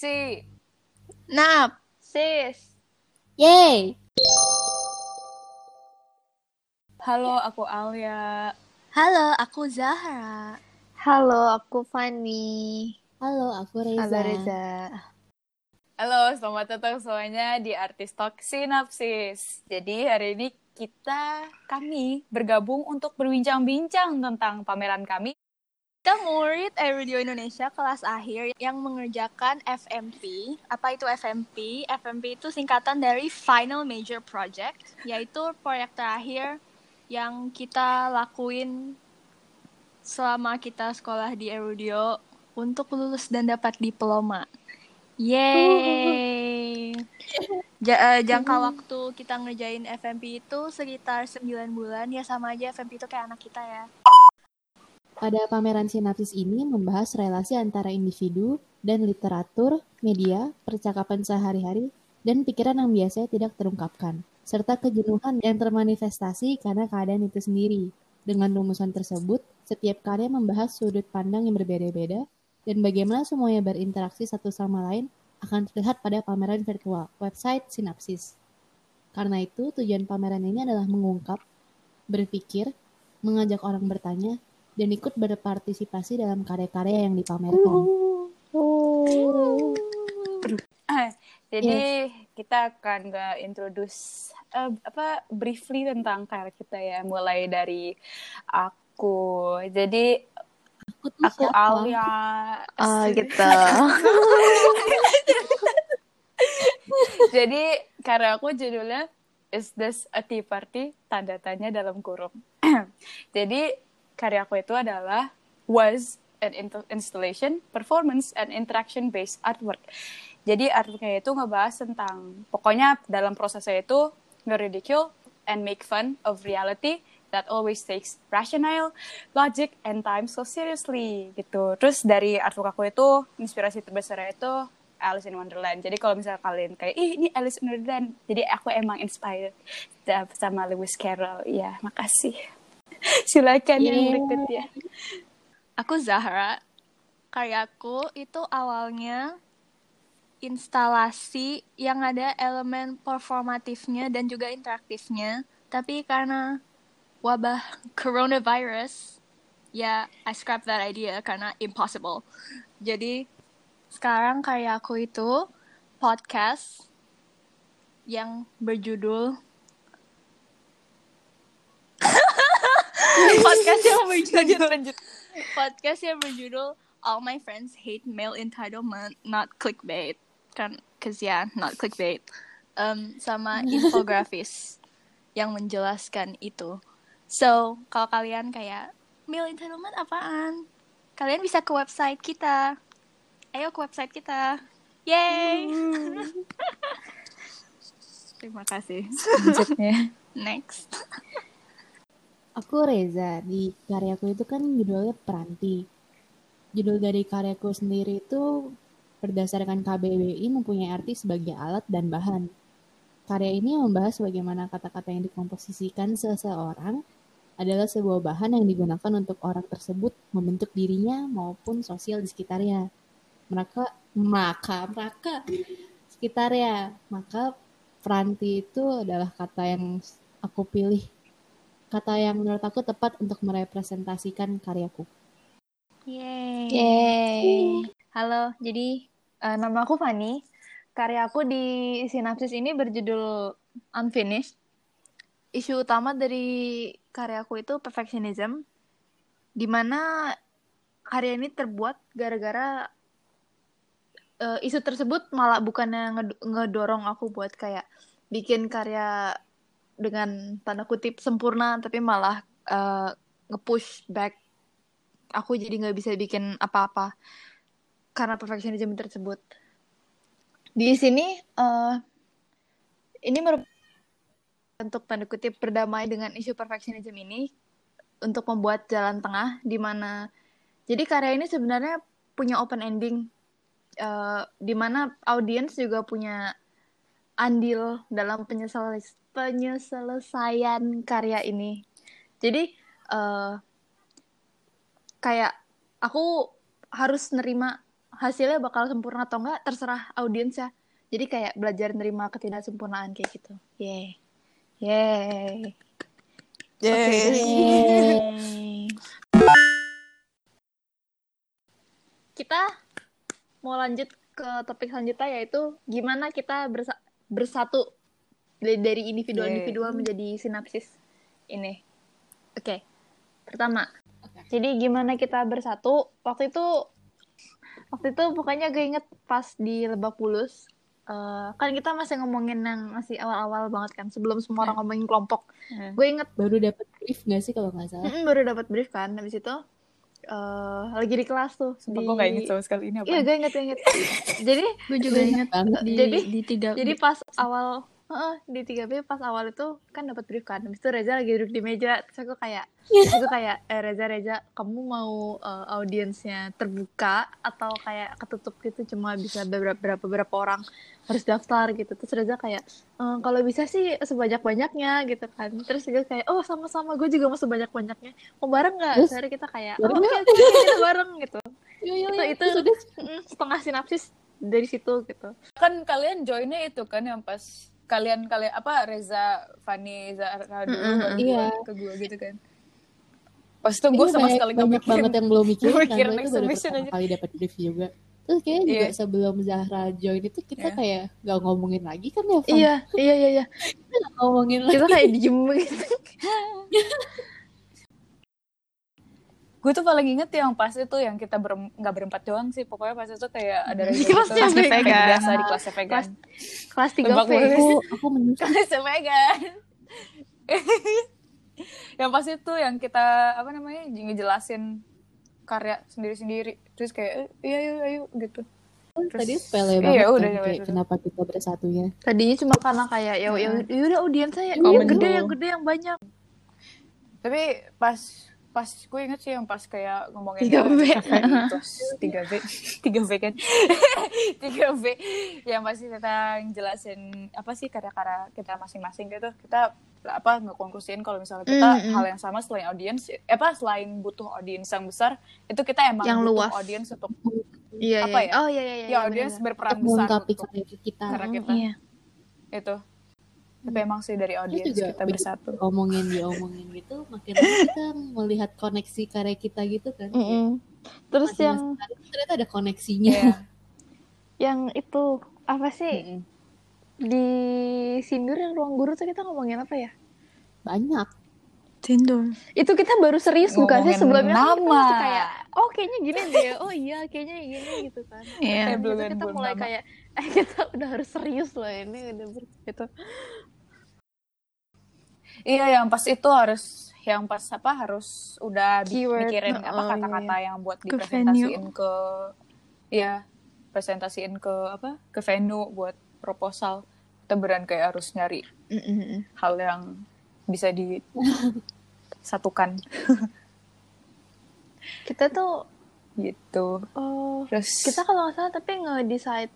Si. Nap. Sis. Yeay! Halo, aku Alia. Halo, aku Zahra. Halo, aku Fanny. Halo, aku Reza. Halo Reza. Halo, selamat datang semuanya di Artis Talk Sinapsis. Jadi hari ini kita, kami bergabung untuk berbincang-bincang tentang pameran kami. Kita murid Aerodio Indonesia kelas akhir yang mengerjakan FMP. Apa itu FMP? FMP itu singkatan dari Final Major Project, yaitu proyek terakhir yang kita lakuin selama kita sekolah di Aerodio untuk lulus dan dapat diploma. Yeay! Ja, uh, jangka waktu kita ngerjain FMP itu sekitar 9 bulan, ya sama aja FMP itu kayak anak kita ya. Pada pameran sinapsis ini membahas relasi antara individu dan literatur, media, percakapan sehari-hari, dan pikiran yang biasanya tidak terungkapkan, serta kejenuhan yang termanifestasi karena keadaan itu sendiri. Dengan rumusan tersebut, setiap karya membahas sudut pandang yang berbeda-beda dan bagaimana semuanya berinteraksi satu sama lain akan terlihat pada pameran virtual website Sinapsis. Karena itu, tujuan pameran ini adalah mengungkap, berpikir, mengajak orang bertanya, dan ikut berpartisipasi dalam karya-karya yang dipamerkan. Jadi kita akan nggak introduce uh, apa briefly tentang karya kita ya, mulai dari aku. Jadi Aku, tuh aku siapa? Alia. Oh gitu. Jadi karya aku judulnya Is This a Tea Party? Tanda tanya dalam kurung. Jadi karya aku itu adalah was an in- installation, performance, and interaction based artwork. Jadi artworknya itu ngebahas tentang pokoknya dalam prosesnya itu nge-ridicule and make fun of reality that always takes rational, logic, and time so seriously gitu. Terus dari artwork aku itu inspirasi terbesarnya itu Alice in Wonderland. Jadi kalau misalnya kalian kayak, ih ini Alice in Wonderland, jadi aku emang inspired sama Lewis Carroll. Ya, makasih. Silakan yang Yeay. berikutnya. Aku Zahra. Karyaku itu awalnya instalasi yang ada elemen performatifnya dan juga interaktifnya. Tapi karena wabah coronavirus, ya I scrap that idea karena impossible. Jadi sekarang karyaku itu podcast yang berjudul podcast yang berjudul lanjut. podcast yang berjudul All My Friends Hate Male Entitlement, not clickbait. Kan, cause yeah, not clickbait. Um, sama infografis yang menjelaskan itu. So, kalau kalian kayak male entitlement apaan? Kalian bisa ke website kita. Ayo ke website kita. Yay! Terima kasih. Next. Aku Reza, di karyaku itu kan judulnya Peranti. Judul dari karyaku sendiri itu berdasarkan KBBI mempunyai arti sebagai alat dan bahan. Karya ini membahas bagaimana kata-kata yang dikomposisikan seseorang adalah sebuah bahan yang digunakan untuk orang tersebut membentuk dirinya maupun sosial di sekitarnya. Mereka, maka, mereka, sekitarnya. Maka peranti itu adalah kata yang aku pilih kata yang menurut aku tepat untuk merepresentasikan karyaku. Yay. Yeay. Halo, jadi eh, nama aku Fanny. Karya aku di sinapsis ini berjudul Unfinished. Isu utama dari karyaku itu perfectionism, di mana karya ini terbuat gara-gara eh, isu tersebut malah bukannya nged- ngedorong aku buat kayak bikin karya dengan tanda kutip sempurna, tapi malah eh, nge-push back aku jadi nggak bisa bikin apa-apa karena perfectionism tersebut. Di sini eh ini merupakan untuk tanda kutip berdamai dengan isu perfectionism ini untuk membuat jalan tengah di mana jadi karya ini sebenarnya punya open ending eh di mana audiens juga punya andil dalam penyesal penyelesaian karya ini. Jadi eh kayak aku harus nerima hasilnya bakal sempurna atau enggak terserah audiens ya. Jadi kayak belajar nerima ketidaksempurnaan kayak gitu. Yeay. Yeay. Yeay. Kita mau lanjut ke topik selanjutnya yaitu gimana kita bersa- bersatu dari- individual-individual menjadi sinapsis ini. Oke. Pertama. Jadi gimana kita bersatu? Waktu itu waktu itu pokoknya gue inget pas di Lebak Bulus eh, kan kita masih ngomongin yang masih awal-awal banget kan sebelum semua orang ngomongin kelompok. Hmm. Gue inget Baru dapat brief gak sih kalau nggak salah? Mm-mm, baru dapat brief kan habis itu eh lagi di kelas tuh Sumpah di... gue gak inget sama sekali ini apa. iya gue inget inget jadi Gue juga ingat banget. di Jadi- di tiga jadi pas awal heeh, di 3B pas awal itu kan dapat brief kan habis itu Reza lagi duduk di meja terus aku kayak terus aku kayak eh, Reza Reza kamu mau eh, audiensnya terbuka atau kayak ketutup gitu cuma bisa beberapa beberapa, beberapa orang harus daftar gitu terus Reza kayak "Eh, kalau bisa sih sebanyak banyaknya gitu kan terus gue kayak oh sama-sama gue juga mau sebanyak banyaknya mau bareng nggak? Akhirnya kita kayak oh, Bareng oke oke oke, kita bareng gitu Yo, yo, itu yo. itu Terus udah mm, setengah sinapsis dari situ gitu Kan kalian joinnya itu kan yang pas kalian kalian apa Reza, Fani, Zahra dulu Mm-mm, baru iya. ke gue gitu kan. Pas itu gue Ini sama banyak, sekali gak banyak mikirin. banget yang belum kan mikirin Gue itu baru exhibition pertama aja. kali dapat brief juga terus kayaknya juga Iya. sebelum Zahra join itu kita Iya. kayak gak ngomongin lagi kan ya Van? iya iya iya iya kita gak ngomongin lagi kita kayak diem gitu Gue tuh paling inget yang pas itu yang kita berem, nggak berempat doang sih. Pokoknya pas itu kayak ada Kelasnya gitu. vegan. Kayak biasa di kelasnya vegan. Kelas- kelas tiga aku aku menyesal kelasnya vegan. yang pas itu yang kita apa namanya ngejelasin karya sendiri-sendiri. Terus kayak eh, iya ayo ayo gitu. tadi Terus- sepele iya, banget udah, kan udah, kayak udah. kenapa kita bersatunya tadinya cuma karena kayak ya ya ya udah audiens saya yang gede yang gede yang banyak Tapi pas pas gue inget sih yang pas kayak ngomongin 3B. terus 3B 3B kan 3B yang pasti kita jelasin apa sih karya-karya kita masing-masing gitu kita apa ngekonklusiin kalau misalnya kita Mm, mm. hal yang sama selain audiens eh, apa selain butuh audiens yang besar itu kita emang Yang butuh luas. audiens untuk iya Apa iya ya? oh iya iya ya audiens benar-benar. berperan untuk besar untuk kita karya kita iya itu tapi emang sih dari audiens kita bersatu omongin diomongin gitu makin kita melihat koneksi karya kita gitu kan Mm-mm. terus Masing-masing yang ternyata ada koneksinya Iya. yang itu apa sih Mm-mm. Di sindur yang ruang guru tuh kita ngomongin apa ya banyak Tinder. itu kita baru serius bukan sih sebelumnya kan kita nama. masih kayak oh kayaknya gini deh oh iya kayaknya gini gitu kan Iya. Itu belum- kita mulai nama. kayak eh kita udah harus serius loh ini udah ber- gitu Iya, yang pas itu harus yang pas apa harus udah Keyword. mikirin Oh, apa iya, kata-kata yang buat Ke dipresentasiin ke ya presentasiin ke apa ke venue buat proposal kita beran kayak harus nyari Mm-mm. hal yang bisa disatukan kita tuh gitu oh terus kita kalau nggak salah tapi nge-decide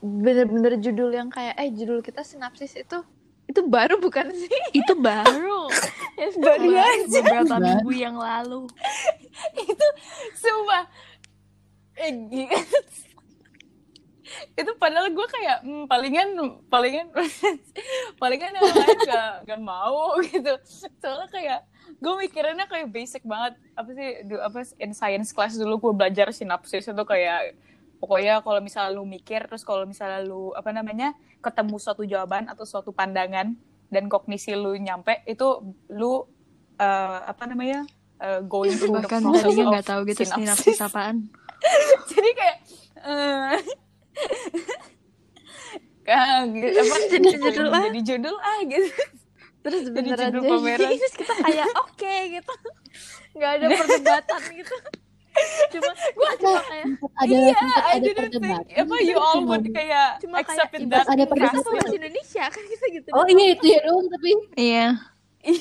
bener-bener judul yang kayak eh judul kita sinapsis itu itu baru bukan sih Itu baru. Yes, Baru aja. Beberapa Baru. minggu yang lalu. itu sumpah eh, gi- itu padahal gue kayak hmm, palingan palingan palingan yang lain gak, gak mau gitu soalnya kayak gue mikirinnya kayak basic banget apa sih du- apa in science class dulu gue belajar sinapsis itu kayak pokoknya kalau misalnya lu mikir terus kalau misalnya lu apa namanya ketemu suatu jawaban atau suatu pandangan dan kognisi lu nyampe itu lu eh, apa namanya eh, going through the Bahkan process of nggak tahu gitu synapsis. sinapsis apaan. jadi kayak eh kayak gitu, apa Jadi judul ah. jadi judul? Ah gitu. Terus Jadi beneran judul jadi pameran. terus kita kayak oke gitu. Nggak ada perdebatan gitu. Cuma gua cuma kayak ada iya sempat ada perdebatan. Apa you all would kayak cuma kayak accepted ibarat that ada perdebatan. sama bahasa Indonesia kan kita gitu oh iya itu ya dong tapi. Iya.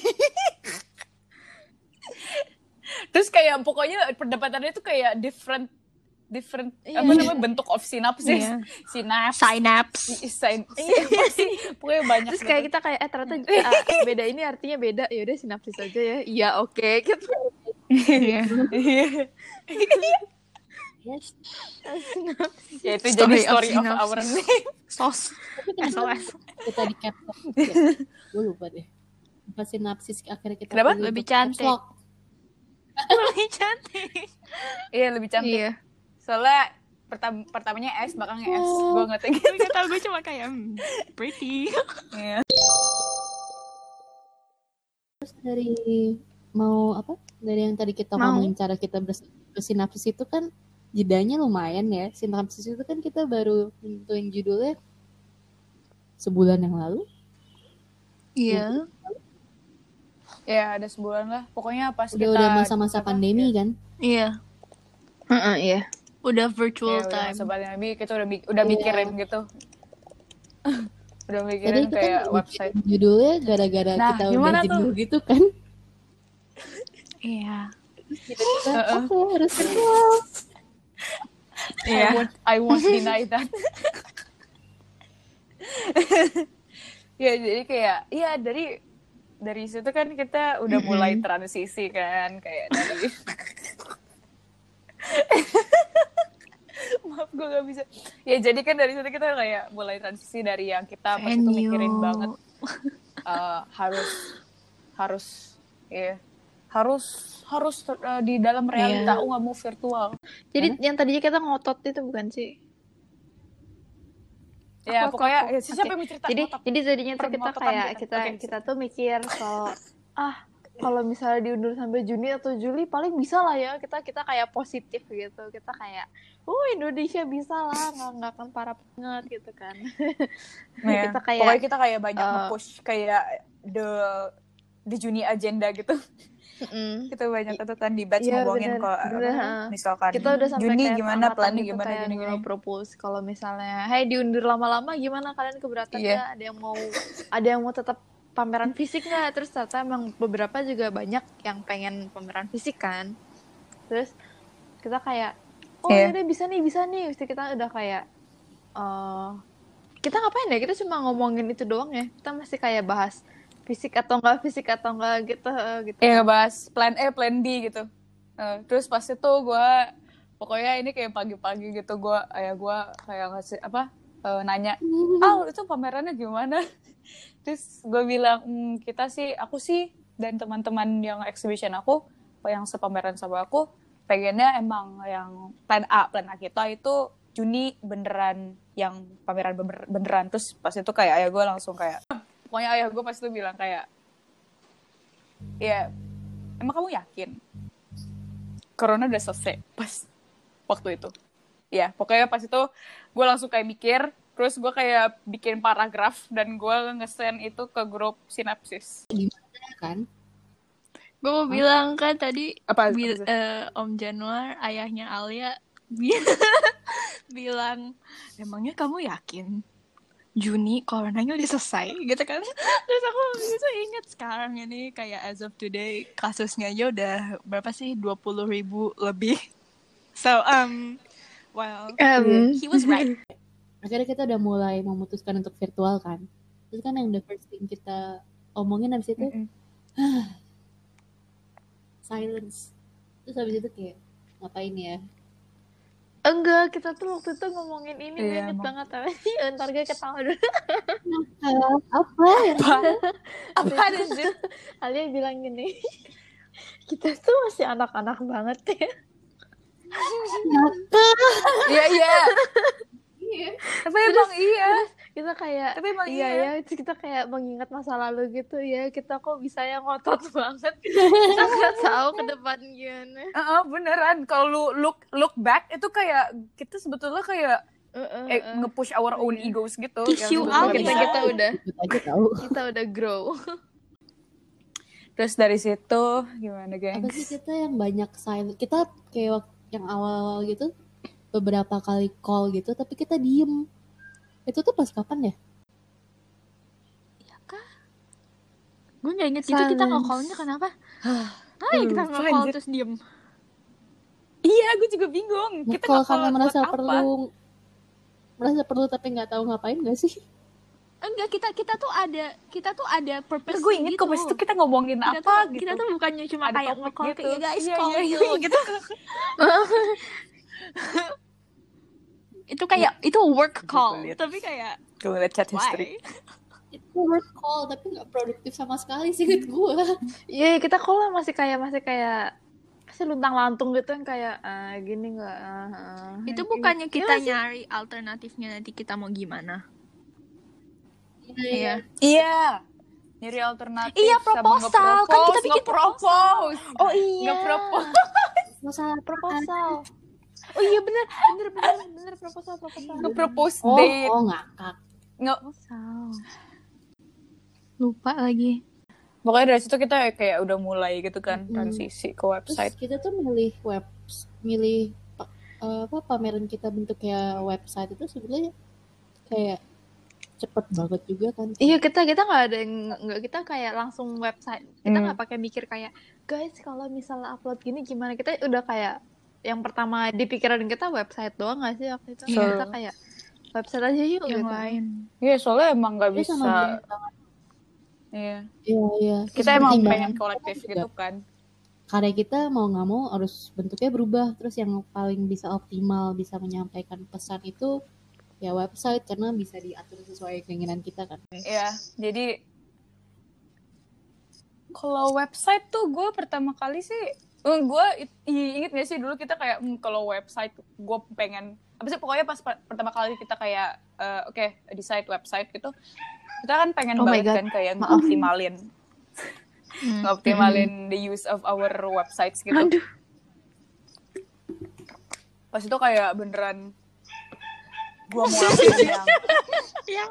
terus kayak pokoknya perdebatannya itu kayak different different Iya. apa namanya bentuk of synapsis Iya. sinaps Synapse. Sin- apa sih? pokoknya banyak terus kayak gitu. kita kayak eh ternyata ah, beda ini artinya beda ya udah sinapsis aja ya iya oke gitu Iya. Iya. Yes. Ya itu Story jadi story of of, our name. Sos. SOS. kita di? Ya? Gue lupa deh. Pas sinapsis akhirnya kita Kenapa? Lebih cantik. Lebih cantik. Iya lebih cantik. Iya. Soalnya pertam pertamanya S, belakangnya S. Gue ngerti gitu. Tapi gak tau gue cuma kayak hmm, pretty. Iya. Terus dari mau apa? Dari yang tadi kita Mau. ngomongin cara kita bers- bersinapsis itu kan jedanya lumayan ya. Sinapsis itu kan kita baru nentuin judulnya sebulan yang lalu. Iya. Ya ada sebulan lah. Pokoknya pas Udah kita udah masa-masa pandemi ya, kan. Iya. Heeh, iya. Udah ya, virtual udah time. masa pandemi kita udah mi- udah Iya. mikirin gitu. udah mikirin itu kayak kan website. judulnya gara-gara Nah, kita udah tuh? jenuh gitu kan. Iya. Kita. Oke, harus virtual. I Iya. won't, I won't deny that. ya jadi kayak ya dari dari situ kan kita udah mulai transisi kan kayak dari maaf gue gak bisa ya jadi kan dari situ kita kayak mulai transisi dari yang kita pas itu mikirin banget eh, harus harus ya harus harus eh, di dalam realita aku nggak mau virtual Jadi yang tadinya kita ngotot itu bukan sih? ya Aku- pokoknya aku. ya, siapa Oke. yang cerita Jadi Ngotot. jadi jadinya tuh kita kayak kita. kita Oke. kita tuh mikir kalau ah kalau misalnya diundur sampai Juni atau Juli paling bisa lah ya kita kita kayak positif gitu kita kayak oh Indonesia bisa lah nggak nggak akan parah banget gitu kan. Nah, kita kayak pokoknya kita kayak banyak eh, nge-push kayak the the Juni agenda gitu. mm, kita banyak catatan di batch Iya, ngomongin kok misalkan kita udah sampai Juni kayak gimana plannya gitu gimana kayak gini gini. propose kalau misalnya hey diundur lama-lama gimana? Kalian keberatan Iya. nggak? Ada yang mau ada yang mau tetap pameran fisik nggak? Terus ternyata emang beberapa juga banyak yang pengen pameran fisik kan. Terus kita kayak oh Iya. ya bisa nih bisa nih Mesti kita udah kayak eh kita ngapain ya kita cuma ngomongin itu doang ya kita masih kayak bahas fisik atau enggak fisik atau enggak gitu gitu Ya ngebahas plan A, plan B gitu. Eh, terus pas itu gue pokoknya ini kayak pagi-pagi gitu gue ayah gue kayak ngasih apa eh, nanya, ah itu pamerannya gimana? Terus gue bilang "Hmm, kita sih aku sih dan teman-teman yang exhibition aku yang sepameran sama aku pengennya emang yang plan A plan A kita itu Juni beneran yang pameran bener- beneran. Terus pas itu kayak ayah gue langsung kayak pokoknya ayah gue pas itu bilang kayak ya emang kamu yakin? Corona udah selesai pas waktu itu. Ya pokoknya pas itu gue langsung kayak mikir terus gue kayak bikin paragraf dan gue nge-send itu ke grup sinapsis. Kan Gue mau bilang kan tadi apa bil- apa- eh, Om Januar ayahnya Alia bi- bilang emangnya kamu yakin Juni coronanya udah selesai? Gitu kan. Terus aku bisa inget sekarang ini kayak as of today kasusnya aja udah berapa sih? 20 ribu lebih. So um well Em, he was right. Akhirnya kita udah mulai memutuskan untuk virtual kan. Terus kan yang the first thing kita omongin habis itu Mm-mm. Silence. Terus habis itu kayak ngapain ya? Enggak kita tuh waktu itu ngomongin ini Iya, gue inget emang. banget apa sih ntar gue ketawa dulu. Ah, apa? Apa ada sih? Alia bilang gini kita tuh masih anak-anak banget ya. Iya iya. Tapi emang iya kita kayak tapi emang iya iya, ya terus kita kayak mengingat masa lalu gitu ya. Kita kok bisa yang ngotot banget. Kita nggak tahu ke depan gimana. Heeh, beneran. Kalau lu look look back itu kayak kita sebetulnya kayak Heeh, eh, heeh. nge-push our own Iya. egos gitu out kita bisa. kita udah. Ikut aja tahu. Kita udah grow. Terus dari situ gimana apa geng sih kita yang banyak silent kita kayak waktu yang awal-awal gitu beberapa kali call gitu tapi kita diem itu tuh pas kapan ya? Gue gak inget. Gitu kita Silence. nge-callnya kenapa? Hai kita Lupa, nge-call terus diem. Iya gue juga bingung. Kita kalau nge-call karena buat merasa apa? perlu merasa perlu tapi nggak tahu ngapain gak sih? Enggak kita kita tuh ada kita tuh ada purpose gue inget gitu. kok pas itu kita ngomongin kita apa tuh, gitu. kita tuh bukannya cuma Ada kayak nge-call gitu. kayak guys Iya, call iya, you iya. gitu itu kayak itu work call lihat. tapi kayak gue ngeliat chat history Itu work call tapi nggak produktif sama sekali sih menurut gue. Iya, kita kalau masih kayak masih kayak masih luntang lantung gitu yang kayak ah, gini nggak ah, ah, itu bukannya Iya kita nggak sih? nyari alternatifnya nanti kita mau gimana Iya. iya nyari alternatif Iya, sama proposal. Kan kita bikin nge-propose. Oh iya. Nge-propose. Masalah proposal. Oh iya bener, bener bener bener proposal proposal. nge-propose Oh, date oh ngakak. nge Proposal. lupa lagi pokoknya dari situ kita kayak udah mulai gitu kan Mm-mm. transisi ke Terus website kita tuh milih web, milih eh, apa pameran kita bentuknya website itu sebenarnya kayak cepet banget juga kan. Iya kita kita nggak ada yang nggak kita kayak langsung website kita Hmm. nggak pakai mikir kayak guys kalau misalnya upload gini gimana kita udah kayak yang pertama di pikiran kita website doang nggak sih waktu itu Iya. kita kayak website aja yuk yang gitu. lain Iya soalnya emang nggak sama bisa. Iya Iya, iya. Kita emang pengen kita kolektif juga. gitu kan Karya kita mau nggak mau harus bentuknya berubah. Terus yang paling bisa optimal bisa menyampaikan pesan itu ya website karena bisa diatur sesuai keinginan kita kan. Iya jadi kalau website tuh gue pertama kali sih gue inget gak sih dulu kita kayak "Hmm, kalau website gue pengen apa sih pokoknya pas per- pertama kali kita kayak eh, oke decide website gitu kita kan pengen Oh banget kan kayak ngoptimalin. Hmm. ngoptimalin the use of our websites gitu. Aduh. pas itu kayak beneran gue mau lakuin yang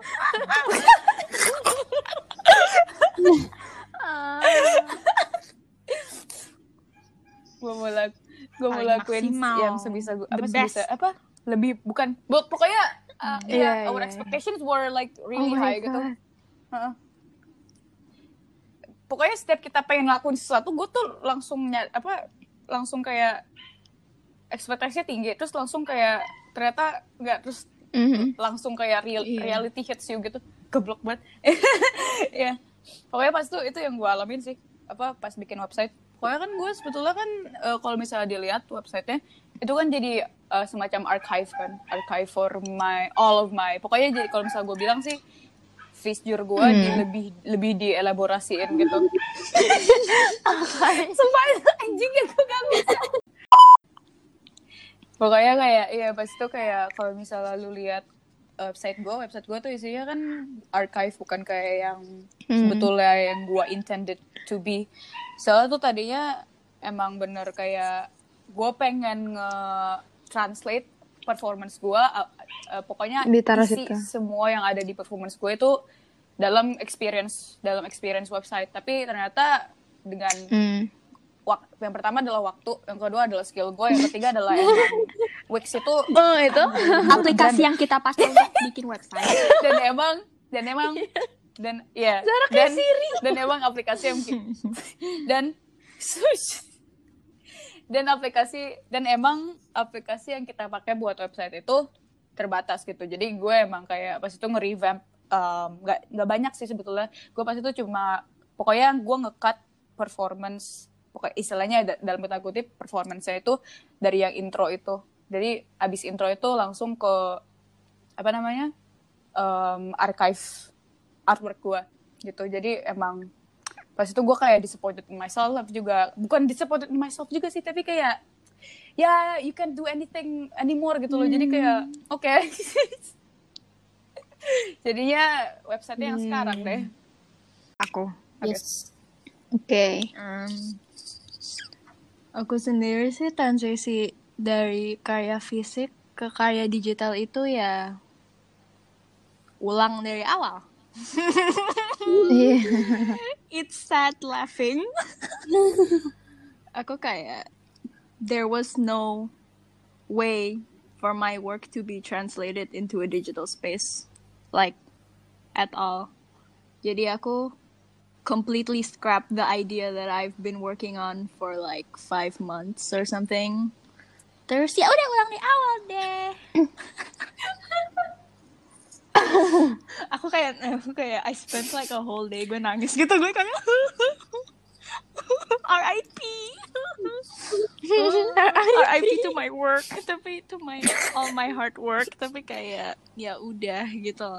gue mau lak gue mau lakuin maksimal. yang sebisa gue apa sebisa apa lebih bukan bu- pokoknya uh, Iya, ya our iya. expectations were like really Oh high gitu God. Heeh. pokoknya setiap kita pengen ngelakuin sesuatu gue tuh langsung ny- apa langsung kayak ekspektasinya tinggi terus langsung kayak ternyata nggak terus mhm. langsung kayak real, Iya. reality hits you gitu geblok banget ya pokoknya pas tuh itu yang gue alamin sih apa pas bikin website pokoknya kan gue sebetulnya kan eh, kalau misalnya dilihat websitenya itu kan jadi eh, semacam archive kan. Archive for my all of my pokoknya jadi kalau misalnya gue bilang sih figure gue di, lebih lebih dielaborasiin gitu. Sumpah anjing ya gue gak bisa. Pokoknya kayak iya pas itu kayak kalau misalnya lu lihat website gue website gue tuh isinya kan archive bukan kayak yang sebetulnya yang gue intended to be soalnya tuh tadinya emang bener kayak gue pengen nge translate performance gue pokoknya Ditaruh isi situ. semua yang ada di performance gue itu dalam experience dalam experience website tapi ternyata dengan Hmm. Yang pertama adalah waktu, yang kedua adalah skill gue, yang ketiga adalah Wix itu Oh itu. aplikasi yang kita pakai untuk bikin website. Dan emang dan emang dan ya dan dan emang aplikasi yang dan dan aplikasi dan emang aplikasi yang kita pakai buat website itu terbatas gitu. Jadi gue emang kayak pas itu nge-revamp um, nggak nggak banyak sih sebetulnya. Gue pas itu cuma pokoknya gue nge-cut performance pokoknya istilahnya da- dalam kata kutip performance-nya itu dari yang intro itu. Jadi abis intro itu langsung ke apa namanya um, archive artwork gue gitu. Jadi emang pas itu gue kayak disappointed in myself juga bukan disappointed in myself juga sih tapi kayak ya you can do anything anymore gitu loh. Jadi kayak oke. Jadinya website yang sekarang deh. Aku Oke. Yes. Oke em, aku sendiri sih transisi dari karya fisik ke karya digital itu ya ulang dari awal Iya. it's sad laughing. Aku kayak there was no way for my work to be translated into a digital space like at all. Jadi aku completely scrapped the idea that I've been working on for like five months or something. Terus ya udah ulang dari awal deh. aku kayak aku kayak I spent like a whole day gue nangis gitu gue kayak R.I.P. RIP to my work tapi to my all my hard work tapi kayak ya udah gitu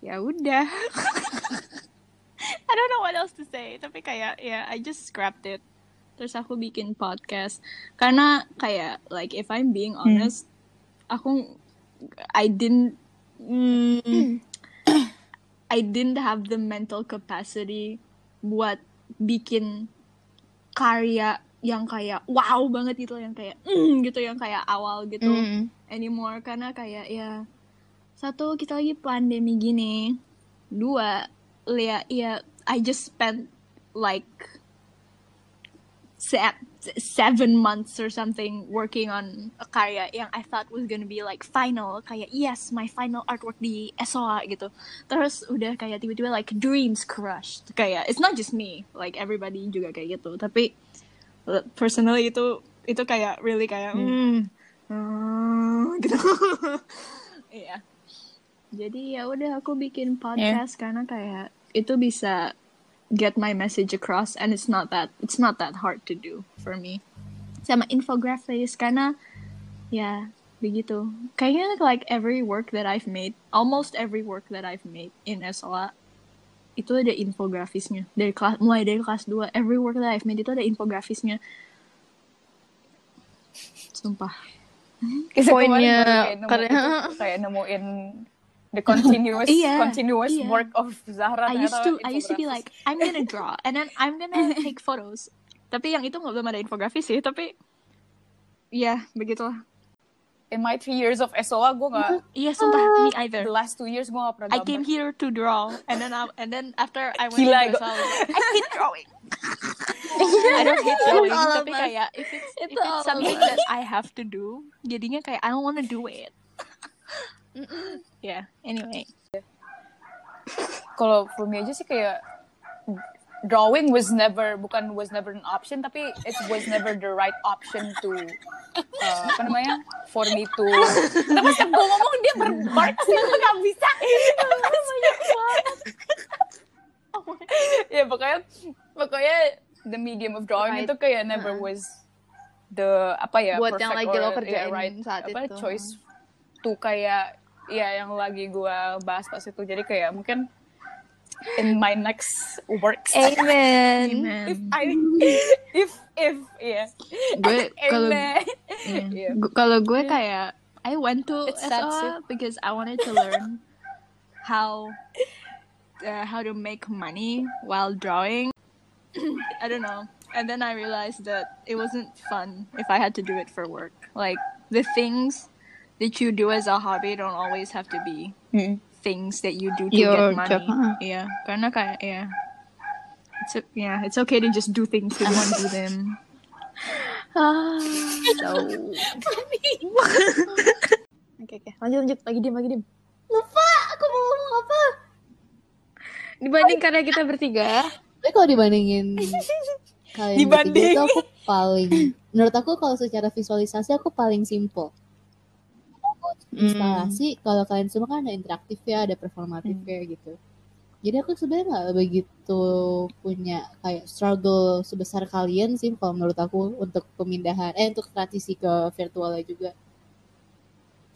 ya udah I don't know what else to say tapi kayak ya I just scrapped it. Terus aku bikin podcast. Karena kayak like if I'm being honest aku I didn't mm, I didn't have the mental capacity buat bikin karya yang kayak wow banget gitu yang kayak mm, gitu yang kayak awal gitu Mm. anymore. Karena kayak ya satu kita lagi pandemi gini. Dua ya ya I just spent like se- seven months or something working on a karya yang I thought was gonna be like final. Kayak yes my final artwork di SOA gitu. Terus udah kayak tiba-tiba like dreams crushed. Kayak it's not just me. Like everybody juga kayak gitu. Tapi personally itu itu kayak really kayak hmm, hmm, gitu. Iya. Jadi ya udah aku bikin podcast karena kayak itu bisa get my message across and it's not that it's not that hard to do for me. Sama infographics karena ya begitu. Kayaknya like every work that I've made almost every work that I've made in SOA itu ada infografisnya. Dari kelas mulai dari kelas 2 every work that I've made itu ada infografisnya. Sumpah. Poinnya karena- kayak nemuin the continuous Iya, continuous iya. work of Zahra I used to I used to be like I'm gonna draw and then I'm gonna take photos. Tapi yang itu nggak belum ada infografis sih tapi ya begitulah. In my three years of SOA gue gak iya sumpah me the either last two years gue gak pernah I came here to draw and then I, and then after I went Gila, to SOA, I hate drawing. I don't hate drawing tapi kayak if it's if it's something that I have to do jadinya kayak I don't wanna do it yeah anyway. Kalau for me aja sih kayak drawing was never bukan was never an option tapi it was never the right option to uh, apa namanya for me to tapi setiap gue ngomong dia berbark sih gue gak bisa. Ya pokoknya pokoknya the medium of drawing Right. itu kayak never was the apa ya Buat yang lagi lo kerjain yeah, right saat apa itu. choice tuh kayak ya yang lagi gue bahas pas itu jadi kayak mungkin in my next works Amen. if I if if yeah gue kalau Amen. Yeah. Gu- Kalau gue kayak I went to It's SOA because I wanted to learn how uh, how to make money while drawing. I don't know. And then I realized that it wasn't fun if I had to do it for work. Like the things that you do as a hobby don't always have to be Mm. things that you do to Your get money. job, huh? Yeah, karena kayak yeah. It's o- yeah, it's okay to just do things if you want to do them. Ah. So Oke oke, lanjut lanjut lagi diem lagi diem. Lupa, aku mau ngomong apa? Dibanding karya kita bertiga, Tapi kalau dibandingin kalian Dibanding. bertiga itu aku paling menurut aku kalau secara visualisasi aku paling simple. Aku instalasi kalau kalian semua kan ada interaktif ya, ada performatif ya gitu. Jadi aku sebenarnya nggak begitu punya kayak struggle sebesar kalian sih kalau menurut aku untuk pemindahan eh untuk transisi ke virtualnya juga.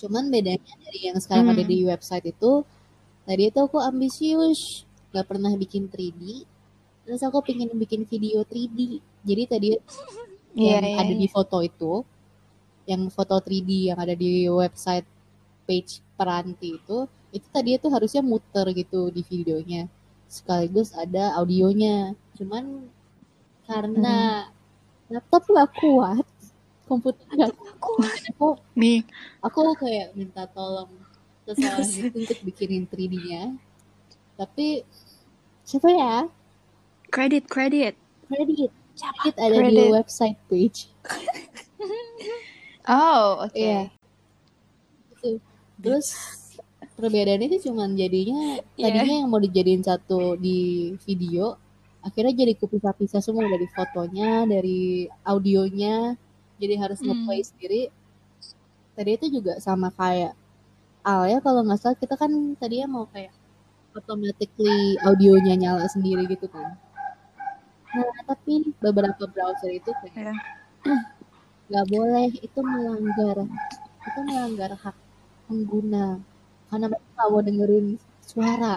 Cuman bedanya dari yang sekarang ada Hmm. di website itu tadi itu aku ambisius nggak pernah bikin 3D terus aku pengen bikin video 3D jadi tadi Iya, yang iya, ada di foto itu yang foto 3D yang ada di website page peranti itu itu tadi itu harusnya muter gitu di videonya. Sekaligus ada audionya. Cuman karena laptop gak kuat komputer gak kuat. Aku me aku kayak minta tolong seseorang itu untuk bikinin 3D-nya tapi siapa ya? Credit credit. kredit kredit ada di Credit. website page Oh, oke. Iya. Gitu. Terus perbedaannya itu cuman jadinya tadinya yang mau dijadiin satu di video akhirnya jadi kepisah-pisah semua dari fotonya dari audionya jadi harus Hmm. ngeplay sendiri tadi itu juga sama kayak Al ya kalau nggak salah kita kan tadinya mau kayak automatically audionya nyala sendiri gitu kan nah tapi beberapa browser itu kayak Iya. nggak boleh itu melanggar itu melanggar hak pengguna karena mereka nggak mau dengerin suara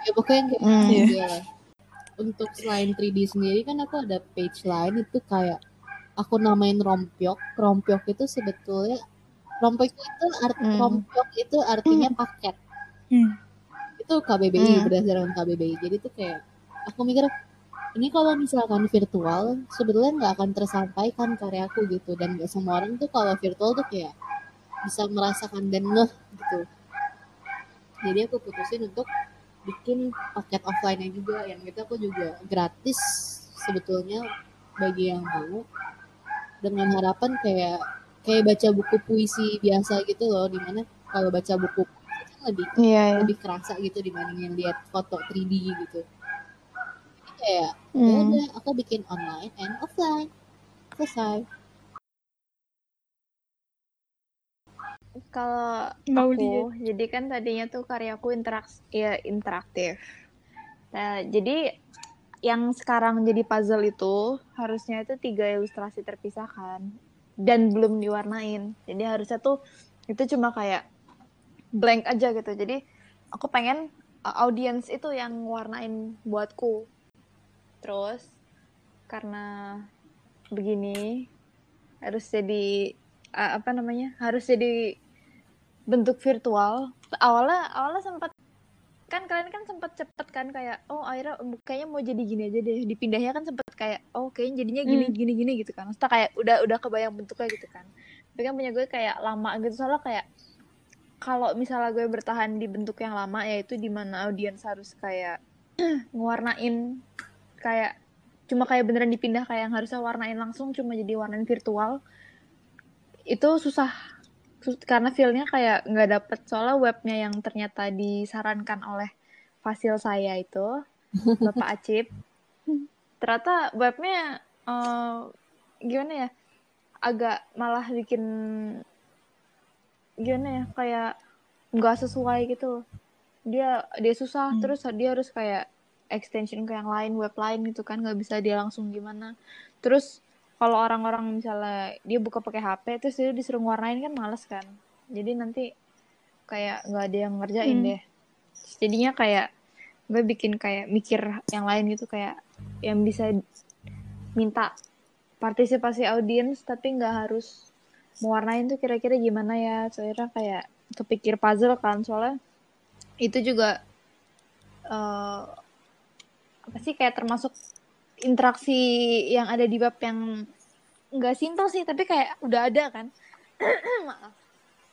ya pokoknya kayak Hmm. gitu Iya. lah. untuk selain 3D sendiri kan aku ada page lain itu kayak aku namain rompyok rompyok itu sebetulnya rompyok itu art- Hmm. rompyok itu artinya paket Hmm. itu KBBI Hmm. berdasarkan KBBI jadi tuh kayak aku mikir ini kalau misalkan virtual sebetulnya nggak akan tersampaikan karyaku gitu. Dan nggak semua orang tuh kalau virtual tuh kayak bisa merasakan dan ngeh gitu. Jadi aku putusin untuk bikin paket offline juga. Yang itu aku juga gratis sebetulnya bagi yang mau. Dengan harapan kayak kayak baca buku puisi biasa gitu loh. Di mana kalau baca buku lebih Iya, ya. lebih kerasa gitu dibandingin lihat foto 3D gitu. Kayak ya Hmm. udah aku bikin online and offline. Selesai. Kalau aku, jadi kan tadinya tuh karyaku interaks ya interaktif. Nah, jadi yang sekarang jadi puzzle itu harusnya itu tiga ilustrasi terpisahkan dan belum diwarnain. Jadi harusnya tuh itu cuma kayak blank aja gitu. Jadi aku pengen uh, audiens itu yang warnain buatku. Terus karena begini harus jadi uh, apa namanya? Harus jadi bentuk virtual. Awalnya awalnya sempat kan kalian kan sempat cepet kan kayak oh akhirnya kayaknya mau jadi gini aja deh dipindahnya kan sempet kayak oh kayaknya jadinya gini gini gini gitu kan Maksudnya kayak udah udah kebayang bentuknya gitu kan tapi kan punya gue kayak lama gitu soalnya kayak kalau misalnya gue bertahan di bentuk yang lama yaitu di mana audiens harus kayak ngewarnain kayak cuma kayak beneran dipindah kayak yang harusnya warnain langsung cuma jadi warnain virtual itu susah. Sus- karena feel-nya kayak nggak dapet. Soalnya webnya yang ternyata disarankan oleh fasil saya itu Bapak Acip ternyata webnya eh, gimana ya agak malah bikin gimana ya kayak nggak sesuai gitu. Dia dia susah Hmm. terus dia harus kayak extension ke yang lain web lain gitu kan nggak bisa dia langsung gimana. Terus kalau orang-orang misalnya dia buka pakai HP terus dia disuruh warnain kan males kan. Jadi nanti kayak nggak ada yang ngerjain Hmm. deh. Terus jadinya kayak gue bikin kayak mikir yang lain gitu kayak yang bisa minta partisipasi audiens tapi nggak harus mewarnain tuh kira-kira gimana ya. Soalnya kayak kepikir puzzle kan soalnya itu juga eh apa sih kayak termasuk interaksi yang ada di bab yang nggak simpel sih tapi kayak udah ada kan? Maaf.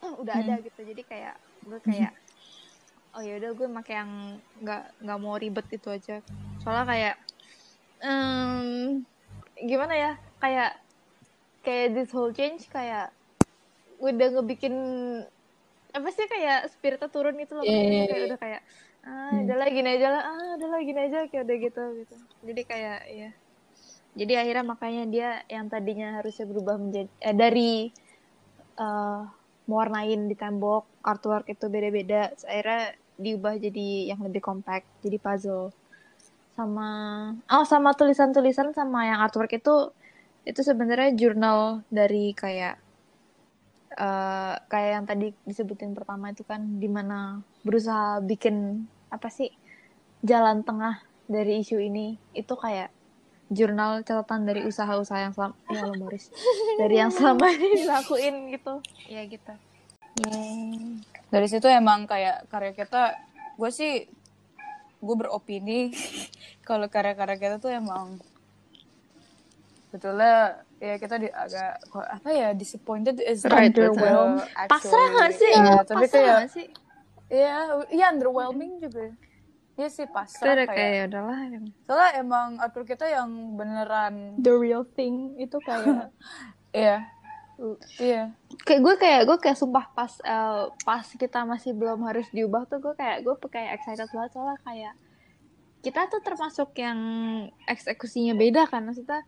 Udah ada gitu. Jadi kayak gue kayak oh ya udah gue make yang nggak nggak mau ribet itu aja. Soalnya kayak em, gimana ya? Kayak kayak this whole change kayak udah ngebikin apa sih kayak spiritnya turun gitu loh. Maksudnya iya, kayak iya. udah kayak ah Hmm. udah lah gini aja lah. Ah udah lah gini aja. Kayak udah gitu gitu. Jadi kayak ya jadi akhirnya makanya dia yang tadinya harusnya berubah menjadi eh, dari eh mewarnain di tembok artwork itu beda-beda akhirnya diubah jadi yang lebih compact jadi puzzle. Sama oh sama tulisan-tulisan sama yang artwork itu itu sebenarnya jurnal dari kayak eh kayak yang tadi disebutin pertama itu kan di mana berusaha bikin apa sih jalan tengah dari isu ini itu kayak jurnal catatan dari usaha-usaha yang selama ya lo Morris dari yang selama ini dilakuin gitu. Ya gitu. Dari situ emang kayak karya kita gue sih gue beropini kalau karya-karya kita tuh emang betulnya ya kita di agak kok apa ya disappointed is Right, underwhelmed pasrah nggak sih? Iya, tapi pasrah kayak nggak sih iya iya underwhelming juga. Iya sih pasrah udah kayak, kayak udahlah soalnya emang artwork kita yang beneran the real thing itu kayak iya. Iya. Kayak gue kayak gue kayak sumpah pas eh, pas kita masih belum harus diubah tuh gue kayak gue kayak excited banget. Soalnya kayak kita tuh termasuk yang eksekusinya beda kan. Maksudnya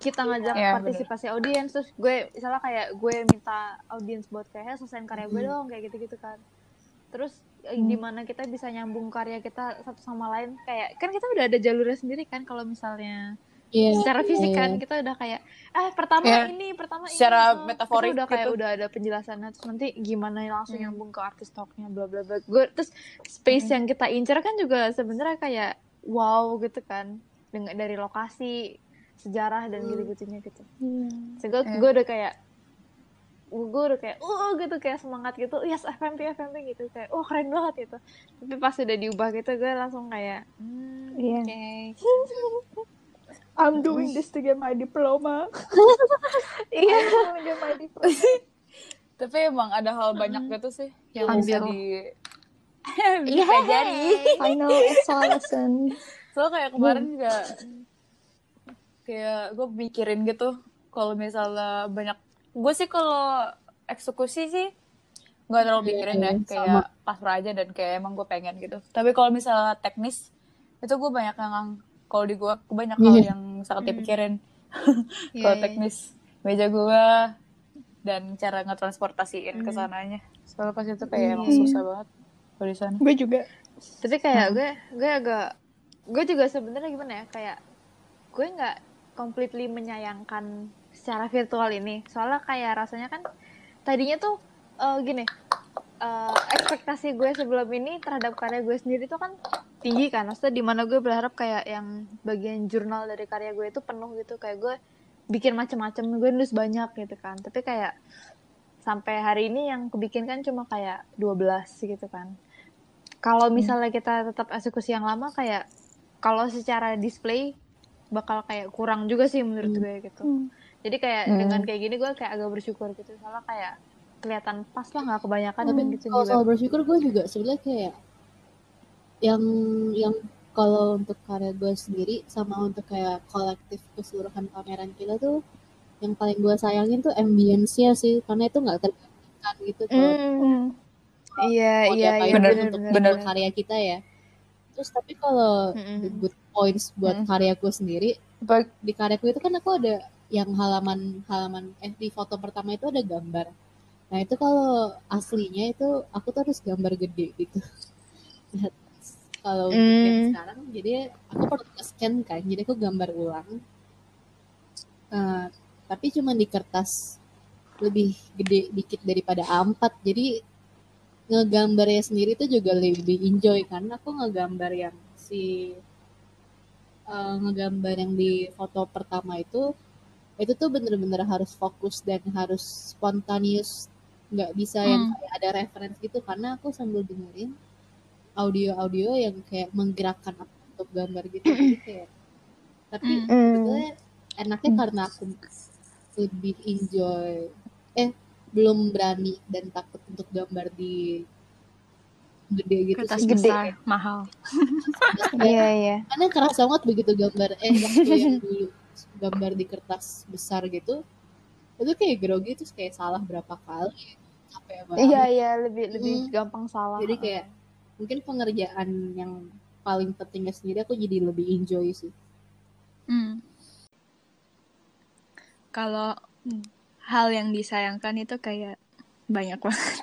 kita ngajak Iya, partisipasi audiens terus gue misalnya kayak gue minta audiens buat kayak selesaiin karya gue dong kayak gitu-gitu kan terus eh, gimana kita bisa nyambung karya kita satu sama lain kayak kan kita udah ada jalurnya sendiri kan kalau misalnya Iya. secara fisik iya. kan kita udah kayak eh pertama Iya. ini pertama Secara ini oh. metaforik kita udah kayak gitu. udah ada penjelasannya terus nanti gimana langsung Hmm. nyambung ke artis talknya bla bla bla gue terus space yang kita incer kan juga sebenarnya kayak wow gitu kan dengan dari lokasi sejarah dan Hmm. gitu gitunya gitu sehingga Iya. gue kayak gue udah kayak uh gitu kayak semangat gitu yes FMP FMP gitu kayak oh keren banget gitu tapi pas udah diubah gitu gue langsung kayak hmm, Iya. oke I'm doing this to get my diploma Iya. Get my diploma Tapi emang ada hal banyak gitu sih yang Ambil. bisa di Iya. dipelajari. Final extra lesson. Soalnya kayak kemarin juga kayak gue mikirin gitu kalau misalnya banyak gue sih kalau eksekusi sih nggak terlalu Iya, mikirin ya iya, kayak pasrah aja dan kayak emang gue pengen gitu. Tapi kalau misalnya teknis itu gue banyak yang kalau di gue banyak hal Iya. yang sangat dipikirin. Iya, kalau teknis meja gue dan cara ngetransportasiin ke sananya. Soalnya pas itu kayak emang susah banget kalau di sana. Gue juga. Tapi kayak gue gue agak gue juga sebenarnya gimana ya kayak gue nggak completely menyayangkan secara virtual ini. Soalnya kayak rasanya kan tadinya tuh eh, gini eh, ekspektasi gue sebelum ini terhadap karya gue sendiri tuh kan tinggi kan. Maksudnya di mana gue berharap kayak yang bagian jurnal dari karya gue itu penuh gitu. Kayak gue bikin macam-macam gue nulis banyak gitu kan. Tapi kayak sampai hari ini yang kebikin kan cuma kayak 12 gitu kan. Kalau misalnya kita tetap eksekusi yang lama kayak kalau secara display bakal kayak kurang juga sih menurut gue gitu jadi kayak Hmm. dengan kayak gini gue kayak agak bersyukur gitu soalnya kayak kelihatan pas lah nggak kebanyakan Tapi gitu kalau juga soal bersyukur gue juga sebenarnya kayak yang yang kalau untuk karya gue sendiri sama untuk kayak kolektif keseluruhan pameran kita tuh yang paling gue sayangin tuh ambience-nya sih karena itu nggak tergantikan gitu kalau Hmm. iya iya iya Bener, untuk bener. karya kita ya terus tapi kalau Mm-mm. the good points buat Mm. karyaku sendiri Baik. di karyaku itu kan aku ada yang halaman halaman eh di foto pertama itu ada gambar. Nah itu kalau aslinya itu aku tuh harus gambar gede gitu. Kalau Hmm. sekarang jadi aku perlu scan kan jadi aku gambar ulang. Eh, tapi cuma di kertas lebih gede dikit daripada A4 jadi ngegambarnya sendiri tuh juga lebih enjoy karena aku ngegambar yang si eh, ngegambar yang di foto pertama itu itu tuh bener-bener harus fokus dan harus spontaneous. Nggak bisa yang kayak ada reference gitu. Karena aku sambil dengerin audio-audio yang kayak menggerakkan aku untuk gambar gitu. Jadi kayak tapi sebetulnya enaknya karena aku lebih enjoy. Eh belum berani dan takut untuk gambar di gede gitu Kertas sih. besar, mahal. Iya, iya. karena kerasa banget begitu gambar. Eh waktu yang dulu gambar di kertas besar gitu itu kayak grogi terus kayak salah berapa kali capek banget iya iya lebih lebih Hmm. gampang salah jadi kayak mungkin pengerjaan yang paling pentingnya sendiri aku jadi lebih enjoy sih Hmm. Kalau hal yang disayangkan itu kayak banyak banget.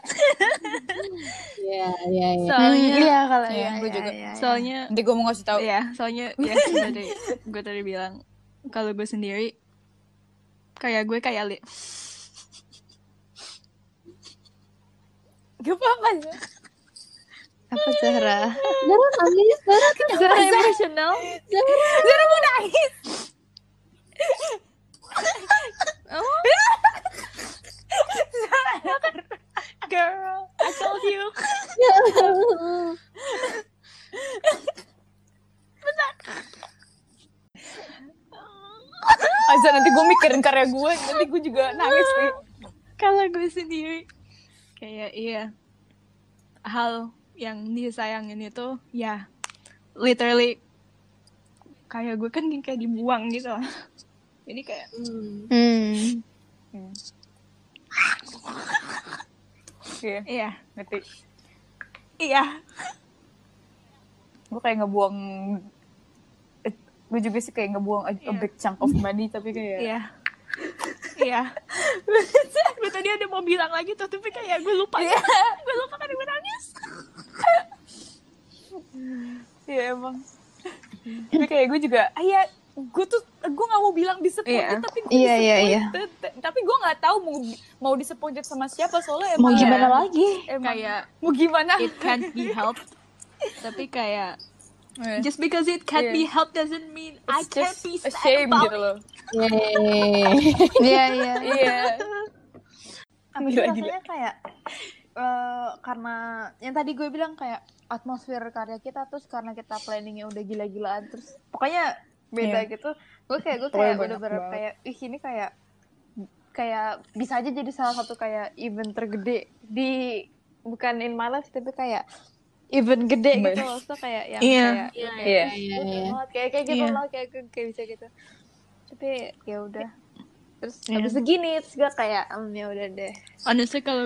Iya, iya, iya. Soalnya, iya kalau Iya, iya, gue iya, juga. iya, iya. soalnya, nanti gue mau ngasih tahu ya, soalnya ya gue tadi, gue tadi bilang kalau gue sendiri kayak gue kayak li gak apa-apa ya apa Zahra? Zara nangis, Zara Zahra emosional. Zara mau nangis. Girl I told you Asa nanti gue mikirin karya gue nanti gue juga nangis nih kalau gue sendiri kayak iya. Hal yang disayangin itu ya literally kayak gue kan kayak dibuang gitu. Jadi kayak Hmm. hmm. Iya, iya. ngerti. Iya. Gue kayak ngebuang gue juga sih kayak ngebuang a, a Iya. big chunk of money tapi kayak iya iya gue tadi ada mau bilang lagi tuh tapi kayak gue lupa gue lupa kan gue nangis Iya emang tapi kayak gue juga ah, iya gue tuh gue nggak mau bilang disappointed Iya. tapi gue Iya, iya, iya. disappointed. tapi gue nggak tahu mau mau disappointed sama siapa soalnya Mau emang gimana lagi? emang kayak mau gimana it can't be helped tapi kayak Eh, just because it can't Iya. be helped doesn't mean I it's can't just be a sad shame about gitu it. loh. Iya, iya. iya Tapi rasanya kayak eh, karena yang tadi gue bilang kayak atmosfer karya kita terus karena kita planningnya udah gila-gilaan terus pokoknya beda Iya. gitu. Gue kayak gue kayak bener-bener banget. kayak ih ini kayak kayak bisa aja jadi salah satu kayak event tergede di bukan in my life tapi kayak event gede gitu loh. So kayak yang Iya. kayak Iya, Iya. iya, gue iya. banget kayak kayak gitu Iya. loh kayak kayak, kayak bisa gitu. Tapi ya udah. Terus Iya. habis segini terus gue kayak "Hmm, ya udah deh. honestly kalau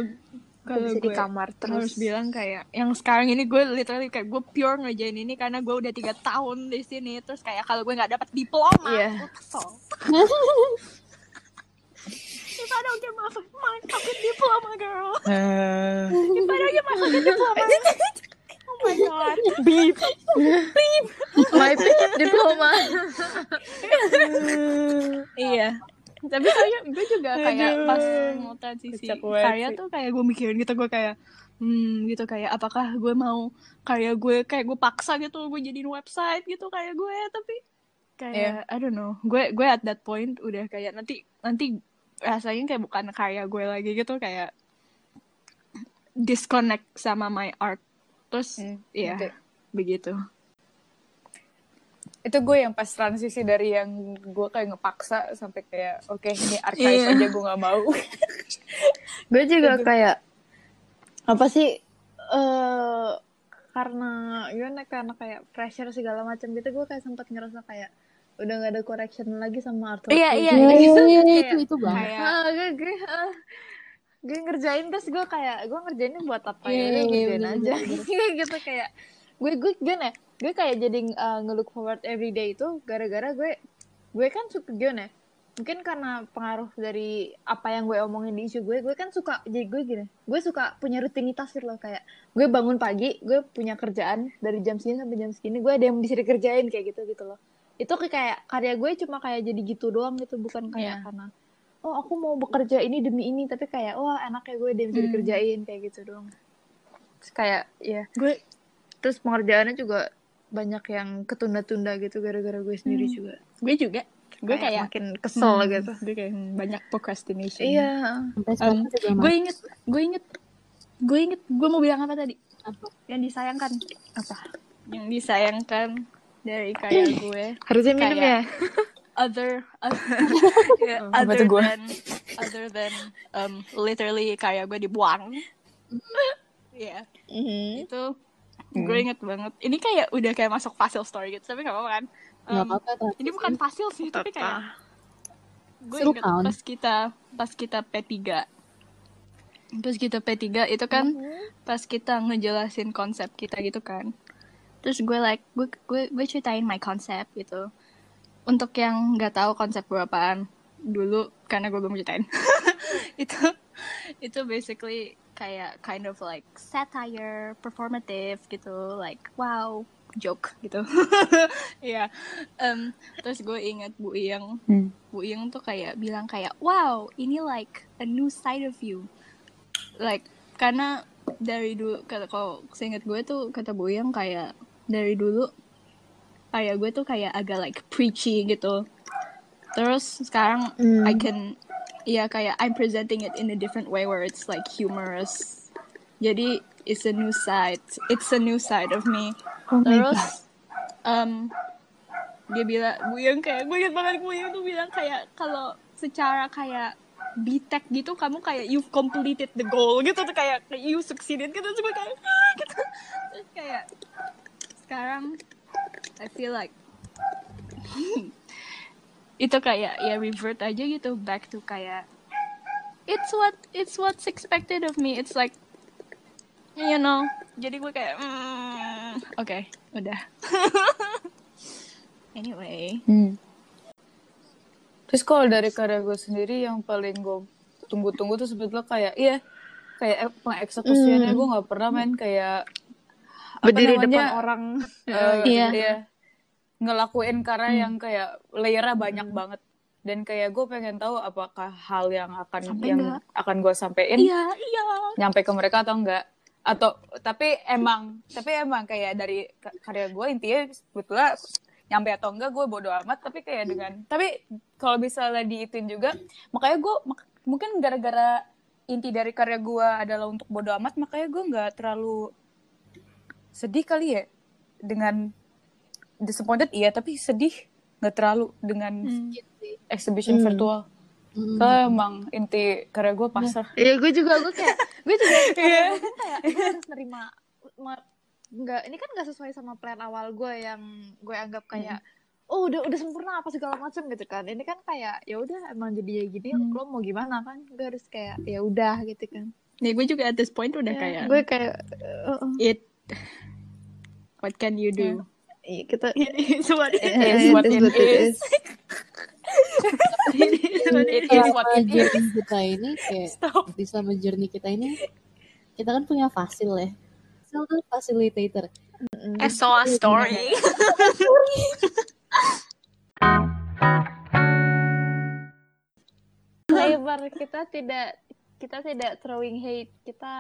kalau bisa di gue kamar terus harus bilang kayak yang sekarang ini gue literally kayak gue pure ngerjain ini karena gue udah tiga tahun di sini terus kayak kalau gue nggak dapat diploma Iya. gue kesel If I don't get my, my fucking diploma, girl. If I don't get my fucking diploma. my god. beep. My diploma. Iya. Tapi soalnya gue juga kayak Aduh. pas mau transisi karya tuh kayak gue mikirin gitu gue kayak hmm gitu kayak apakah gue mau karya gue kayak gue paksa gitu gue jadiin website gitu kayak gue tapi kayak I don't know. Gue gue at that point udah kayak nanti nanti rasanya kayak bukan karya gue lagi gitu kayak disconnect sama my art terus Hmm, ya ngerti. begitu. Itu gue yang pas transisi dari yang gue kayak ngepaksa sampai kayak oke ini archive Iya. aja gue nggak mau. Gue juga kayak apa sih eh karena gimana karena kayak pressure segala macam gitu gue kayak sempat ngerasa kayak udah gak ada correction lagi sama art Iya, iya, Iya, iya, iya, Kayak- itu itu banget. kayak ah, gue gue ah, gue ngerjain terus gue kayak gue ngerjainnya buat apa Iya, ya? Udah iya, ngerjain bener, aja. bener, Kayak gitu kayak gue gue gimana ya, gue kayak jadi uh, nge-look forward every day itu gara-gara gue gue kan suka gimana ya, mungkin karena pengaruh dari apa yang gue omongin di isu gue gue kan suka jadi gue gini gue suka punya rutinitas gitu loh kayak gue bangun pagi gue punya kerjaan dari jam segini sampai jam segini gue ada yang bisa dikerjain kayak gitu gitu loh. Itu kayak- karya gue cuma kayak jadi gitu doang gitu bukan kayak Iya. karena oh aku mau bekerja ini demi ini tapi kayak wah enaknya gue yang bisa Hmm. dikerjain kayak gitu doang. Terus kayak ya. Gue terus pengerjaannya juga banyak yang ketunda-tunda gitu gara-gara gue sendiri Hmm. juga. Gue juga. Gue kayak kayak makin kesel Hmm, gitu. Gue kayak banyak procrastination. Iya. Juga gue inget gue inget gue inget gue mau bilang apa tadi? Apa? yang disayangkan. Apa? Yang disayangkan dari karya gue. harusnya minum Kayak- ya other yeah, Oh, apa other gue? than other than um, literally karya gue dibuang. Ya itu gue inget banget. Ini kayak udah kayak masuk fasil story gitu tapi gak apa-apa kan? Nggak Um, apa-apa. tapi- ini bukan fasil sih tapi kayak gue inget kan? pas kita pas kita P3 pas kita P3 itu kan pas kita ngejelasin konsep kita gitu kan. Terus gue like gue gue, gue ceritain my konsep gitu untuk yang nggak tahu konsep gue apaan dulu karena gue belum ceritain. Itu itu basically kayak kind of like satire performative gitu. Like wow joke gitu. Ya Em, terus gue ingat Bu Iyang. Hmm. Bu Iyang tuh kayak bilang kayak wow ini like a new side of you. Like karena dari dulu kata kalau seingat gue tuh kata Bu Iyang kayak dari dulu kayak gue tuh kayak agak like preachy gitu. Terus sekarang Hmm. I can ya kayak I'm presenting it in a different way where it's like humorous. Jadi it's a new side. It's a new side of me. Oh terus um, dia bilang Bu Yang kayak gue ingat banget Bu Yang tuh bilang kayak kalau secara kayak bitek gitu kamu kayak you've completed the goal gitu tuh kayak you succeeded gitu. Gue kayak "Ah," gitu. Terus kayak sekarang I feel like itu kayak ya revert aja gitu back to kayak it's what it's what's expected of me. It's like you know. Jadi gue kayak mm, oke udah. Anyway. Hmm. Terus kalau dari karya gue sendiri yang paling gue tunggu-tunggu tuh sebetulnya kayak iya kayak pengeksekusiannya gue nggak pernah main kayak berdiri namanya, depan orang eh, Iya. iya. ngelakuin karya Hmm. yang kayak layernya banyak banget dan kayak gue pengen tahu apakah hal yang akan Sampai yang nggak? akan gue sampein Iya, iya. nyampe ke mereka atau enggak atau tapi emang tapi emang kayak dari ka- karya gue intinya sebetulnya nyampe atau enggak gue bodo amat tapi kayak dengan tapi kalau misalnya diitin juga makanya gue mak- mungkin gara-gara inti dari karya gue adalah untuk bodo amat makanya gue nggak terlalu sedih kali ya dengan disappointed iya tapi sedih nggak terlalu dengan Hmm. exhibition Hmm. virtual Mm. soalnya emang inti karya gue pasrah Iya, gue juga gue kayak gue juga Iya. gue kayak gue harus nerima ma- nggak ini kan nggak sesuai sama plan awal gue yang gue anggap kayak oh udah udah sempurna apa segala macam gitu kan ini kan kayak ya udah emang jadi ya gini Hmm. lo mau gimana kan gue harus kayak ya udah gitu kan Nih gue juga at this point udah Ya, kayak gue kayak uh, uh, it. What can you do? iya, kita It is what it Eh, is what it is. What it is. It is what selama it is. journey kita ini kayak Stop. di selama journey kita ini kita kan punya fasil ya fasil tuh facilitator I saw a story. labor kita tidak kita tidak throwing hate kita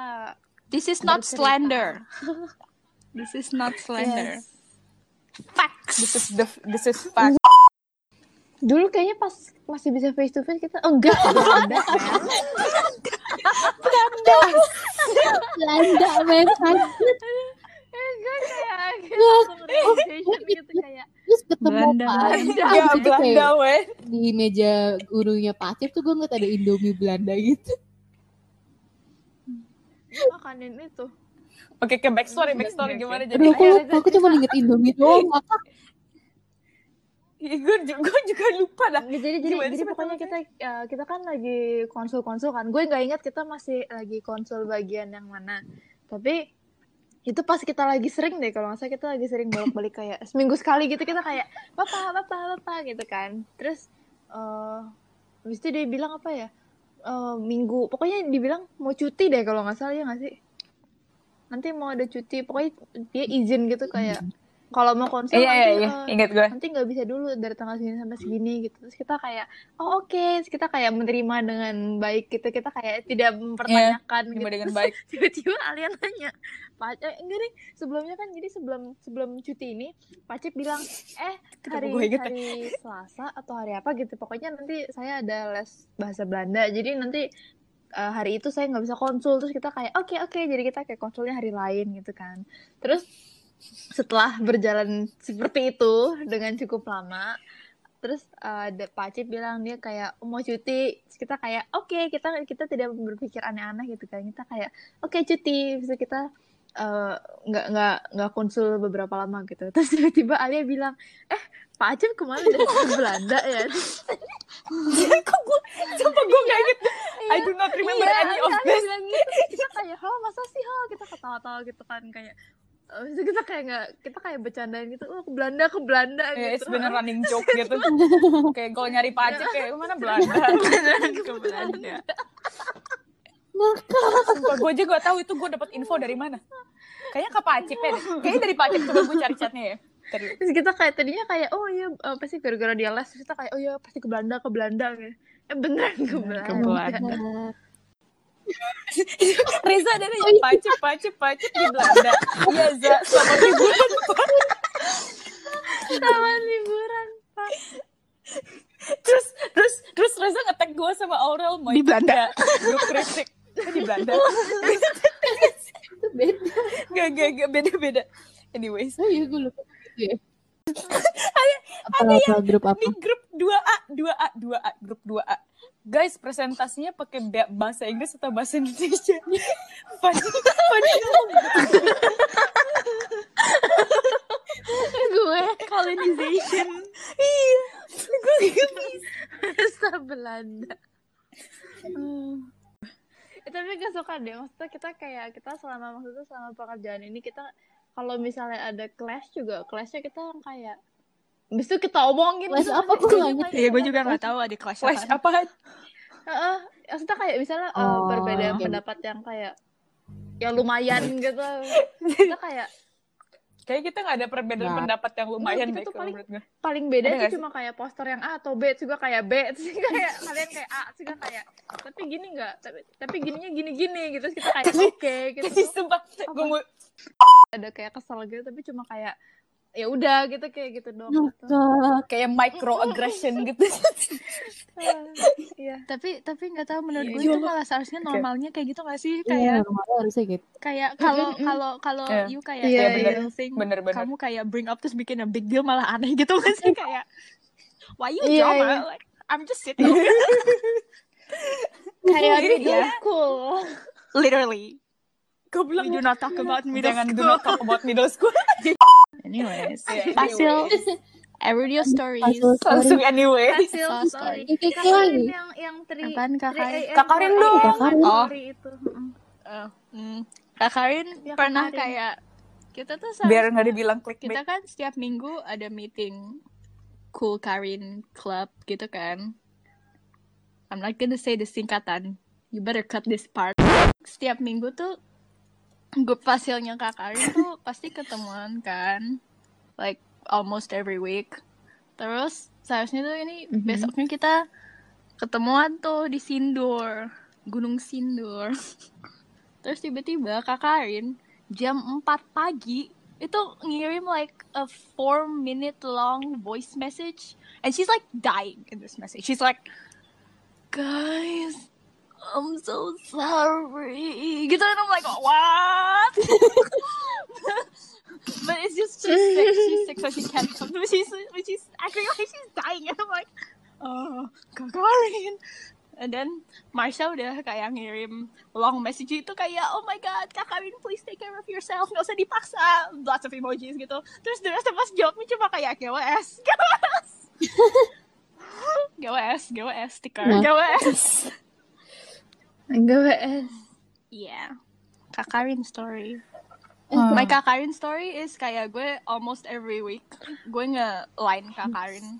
This is not Bercerita. slander. This is not slander. Facts. This is the this is fact. dulu kayaknya pas masih bisa face to face kita oh enggak Belanda kan Belanda men gue kayak realization gitu kayak terus ketemu Belanda. Pak Ya Belanda kayak di meja gurunya Pacip tuh gue ngeliat ada Indomie Belanda gitu makanin itu. Oke ke backstory backstory gimana jadi? aku lupa aku cuma inget Indomie doang ngakak gue juga, gue juga lupa dah. Jadi jadi Gimana jadi sih pokoknya kita eh, kita kan lagi konsul konsul kan. Gue nggak ingat kita masih lagi konsul bagian yang mana. Tapi itu pas kita lagi sering deh kalau nggak salah kita lagi sering bolak balik kayak seminggu sekali gitu kita kayak bapak bapak bapak gitu kan. Terus eh habis itu dia bilang apa ya Eh, minggu. Pokoknya dibilang mau cuti deh kalau nggak salah ya nggak sih? Nanti mau ada cuti. Pokoknya dia izin gitu kayak kalau mau konsul Iya nanti, iya, eh, ingat gue. nanti nggak bisa dulu dari tanggal segini sampai segini gitu. Terus kita kayak oh oke. Terus kita kayak menerima dengan baik gitu. Kita kayak tidak mempertanyakan gitu. Terima dengan baik. tiba-tiba Alia nanya Pak eh, enggak deh. Sebelumnya kan jadi sebelum sebelum cuti ini Pak Cip bilang eh hari hari Selasa atau hari apa gitu. Pokoknya nanti saya ada les bahasa Belanda. Jadi nanti eh, hari itu saya nggak bisa konsul. Terus kita kayak oke oke. Jadi kita kayak konsulnya hari lain gitu kan. Terus setelah berjalan seperti itu dengan cukup lama. Terus ada Pak Cip bilang dia kayak "Oh, mau cuti. Terus kita kayak oke kita kita tidak berpikir aneh-aneh gitu kan. Kita kayak oke cuti. Bisa kita eh, nggak nggak nggak konsul beberapa lama gitu. Terus tiba-tiba Alia bilang eh Pak Cip ke mana dari ke Belanda ya? Kok gue, sumpah gue gak inget. I do not remember Iya, any of Alia this. bilang gitu kita kayak hal masa sih hal kita ketawa-tawa gitu kan kayak Habis itu kita kayak nggak kita kayak bercandain gitu oh ke Belanda ke Belanda Ya, it's gitu been a running joke gitu. Kayak kalau nyari pacik kayak mana Belanda. Ke Belanda. Sumpah gue aja gak tahu itu gue dapet info dari mana. Kayaknya ke Pacip ya deh. Kayaknya dari Pacip coba gue cari chatnya ya. Dulu. Terus kita kayak tadinya kayak oh iya eh, pasti gara-gara dia les terus kita kayak oh iya pasti ke Belanda ke Belanda gitu. Eh beneran ke Belanda. Ke Belanda. Reza ada nih Pacip, Pacip, Pacip di Belanda. Iya Za, selamat liburan. Taman liburan. Pak. Terus, terus, terus Reza nge-tag gue sama Aurel mau Di Belanda. Grup kritik. Kan di Belanda. itu beda Gak, gak, gak, beda-beda. Anyways, oh iya gue lupa ya apa apa grup apa ini grup 2A, 2A, 2A, grup 2A. Guys, presentasinya pakai ba- bahasa Inggris atau bahasa Indonesia? Fani, Fani gue colonization iya. Gue gak bisa. Belanda. Eh, tapi gak suka deh maksudnya kita kayak kita selama maksudnya selama pekerjaan ini kita kalau misalnya ada clash juga clashnya kita yang kayak Habis itu kita omongin Clash gitu. apa? Gue nggak ngerti. Iya, gue juga nggak tahu ada kelas apa. apaan? Heeh, maksudnya kayak misalnya eh, Oh, perbedaan pendapat yang kayak yang lumayan gitu. Kita kayak kayak kita nggak ada perbedaan Nggak. pendapat yang lumayan deh tuh kalau paling- gue. paling beda Ada sih? cuma kayak poster yang A atau B juga kayak B terus kayak kalian kayak A terus juga kayak tapi gini nggak tapi tapi gininya gini gini gitu terus kita kayak oke gitu Tapi sumpah, gue ada kayak kesel gitu tapi cuma kayak ya udah gitu kayak gitu dong gitu. Kayak microaggression gitu. iya Tapi tapi nggak tahu menurut Iya, gue iya. itu malah seharusnya normalnya kayak gitu gak sih? Iya, Kayak normalnya harusnya gitu. kayak kalau kalau kalau Iya. you kayak Iya, every iya. little thing Bener-bener. kamu kayak bring up terus bikin a big deal malah aneh gitu gak sih kayak why you Iya, drama iya. like I'm just sitting kayak dia. school literally Gue we bilang do not talk about middle jangan do school not talk about middle school. anyways Yeah, Fasil anyways. Everyday stories Fasil story. Langsung anyway. Hasil So story sorry. Kayak Kak Karin lagi. yang yang tri Apaan, Kak tri- Karin? eh, Kak Karin eh, dong. eh, Kak Karin. story itu Mm. Uh, hmm. Kak Karin Ya, Kak pernah kayak kita tuh Biar seharusnya- nggak dibilang kita clickbait. kan setiap minggu ada meeting Cool Karin Club gitu kan. I'm not gonna say the singkatan. You better cut this part. Setiap minggu tuh grup fasilnya Kak Karin tuh pasti ketemuan kan. Like almost every week. Terus seharusnya tuh ini Mhm. besoknya kita ketemuan tuh di Sindur, Gunung Sindur. Terus tiba-tiba Kak Karin jam 4 pagi itu ngirim like a 4 minute long voice message and she's like dying in this message. She's like, guys, I'm so sorry. Gitu and I'm like, what? but it's just she's sick. She's sick, so she can't come. But she's but she's acting like she's dying, and I'm like, oh, Kakarin. And then Marsha udah kayak ngirim long message itu kayak, oh my god, Kakarin, please take care of yourself. Nggak usah dipaksa. Lots of emojis gitu. Terus the rest of us jawabnya cuma kayak GWS, GWS. GWS, GWS, sticker, Nah. GWS. enggak WS Yeah. Kakarin story. Hmm. My Kakarin story is kayak gue almost every week gue nge-line Kakarin.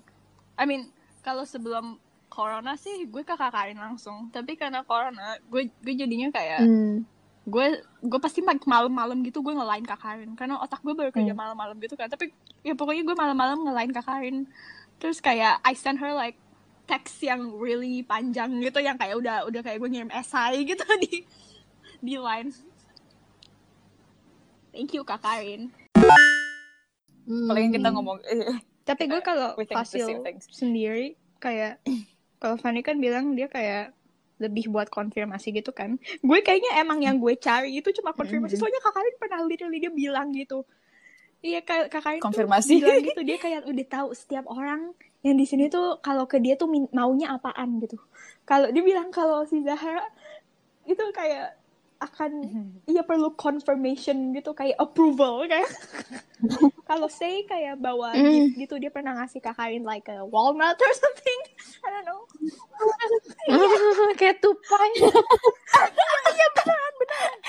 I mean, kalau sebelum corona sih gue ke Kakarin langsung. Tapi karena corona, gue gue jadinya kayak Hmm. gue gue pasti malam-malam gitu gue nge-line Kakarin karena otak gue baru kerja Hmm. malam-malam gitu kan. Tapi ya pokoknya gue malam-malam nge-line Kakarin. Terus kayak I send her like text yang really panjang gitu yang kayak udah udah kayak gue ngirim esai gitu di di line. Thank you Kak Karin. Hmm. Paling kita ngomong eh, tapi gue kalau Fasil sendiri kayak kalau Fanny kan bilang dia kayak lebih buat konfirmasi gitu kan gue kayaknya emang yang gue cari itu cuma konfirmasi Mhm. soalnya Kak Karin pernah literally dia bilang gitu iya Kak Kak Karin tuh Konfirmasi. bilang gitu dia kayak udah tahu setiap orang yang di sini tuh kalau ke dia tuh maunya apaan gitu kalau dia bilang kalau si Zahra itu kayak akan iya perlu confirmation gitu kayak approval kayak kalau say kayak bawa Mm. gitu dia pernah ngasih Kak Karin like a walnut or something I don't know kayak tupai.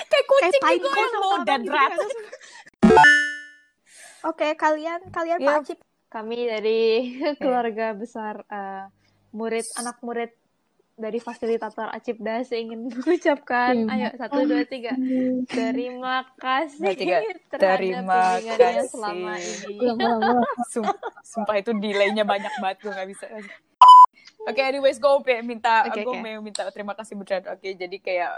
Kayak kucing Kayak gitu kan mau dan gitu rat. kan. Oke, kalian kalian Iya. Pak Acip Kami dari keluarga besar eh, murid anak murid dari fasilitator Acipdas ingin mengucapkan Terima ayo satu dua tiga terima kasih tiga. Terima kasih. selama ini Ulang, ulang, ulang. Sum- sumpah itu delaynya banyak banget gue nggak bisa. Oke, anyways, gue minta, Oke, gue oke. mau minta terima kasih beneran. Oke, jadi kayak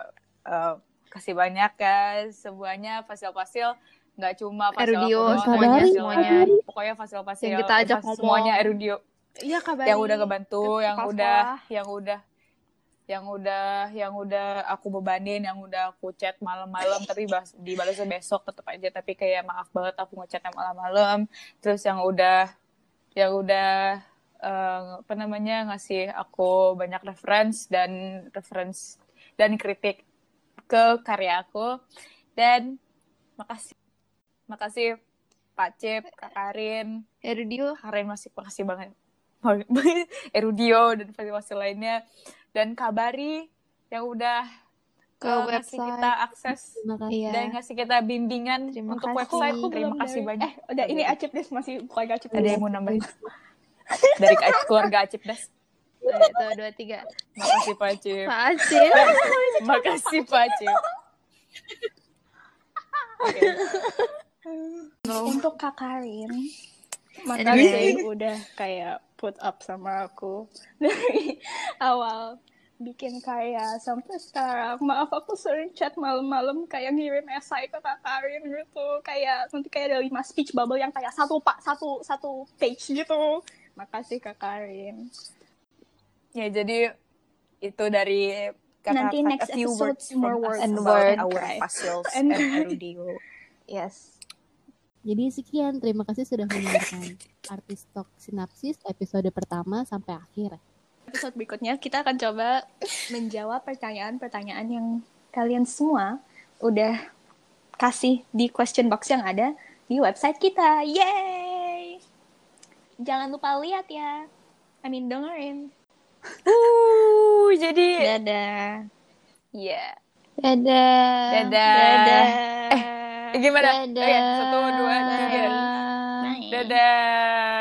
eh, kasih banyak guys semuanya fasil-fasil nggak cuma fasil Erudio, aku doang, semuanya, fasil- semuanya. pokoknya fasil-fasil Yang kita ajak fas- ngomong. semuanya erudio Iya kabar. yang udah ngebantu, ke yang udah, yang udah, yang udah, yang udah aku bebanin, yang udah aku chat malam-malam, tapi bas, dibalasnya besok tetap aja. Tapi kayak maaf banget aku ngechatnya malam-malam. Terus yang udah, yang udah eh, apa namanya ngasih aku banyak reference dan reference dan kritik ke karya aku. Dan makasih, makasih Pak Cip, Kak Karin, Erudio. Karen masih makasih banget Erudio dan fasil-fasil lainnya dan Kabari yang udah Ke uh, ngasih website. kita akses. Iya. dan ngasih kita bimbingan Terima untuk kasih. website Aku terima kasih dari- banyak Eh, udah ini Acip Des masih keluarga Acip ada Des. yang mau nambahin dari ke- keluarga Acip Das satu dua tiga makasih Pak Cip Pak Acil makasih Pak Cip Untuk Kak Karin. Makasih udah kayak put up sama aku dari awal bikin karya sampai sekarang. Maaf aku sering chat malam-malam kayak ngirim esai ke Kak Karin gitu. Kayak nanti kayak ada lima speech bubble yang kayak satu pak satu satu page gitu. Makasih Kak Karin. Ya, jadi itu dari kata Nanti next few episode, words more words and about word. our And and. Yes. Jadi sekian, terima kasih sudah mendengarkan Artis Talk Sinapsis episode pertama sampai akhir. Episode berikutnya kita akan coba menjawab pertanyaan-pertanyaan yang kalian semua udah kasih di question box yang ada di website kita. Yeay! Jangan lupa lihat ya. I mean dengerin. Uh, jadi Dadah. ya. Dadah. Dadah. Dadah. Eh, gimana? Dadah. Oke, satu, dua, tiga. Dadah.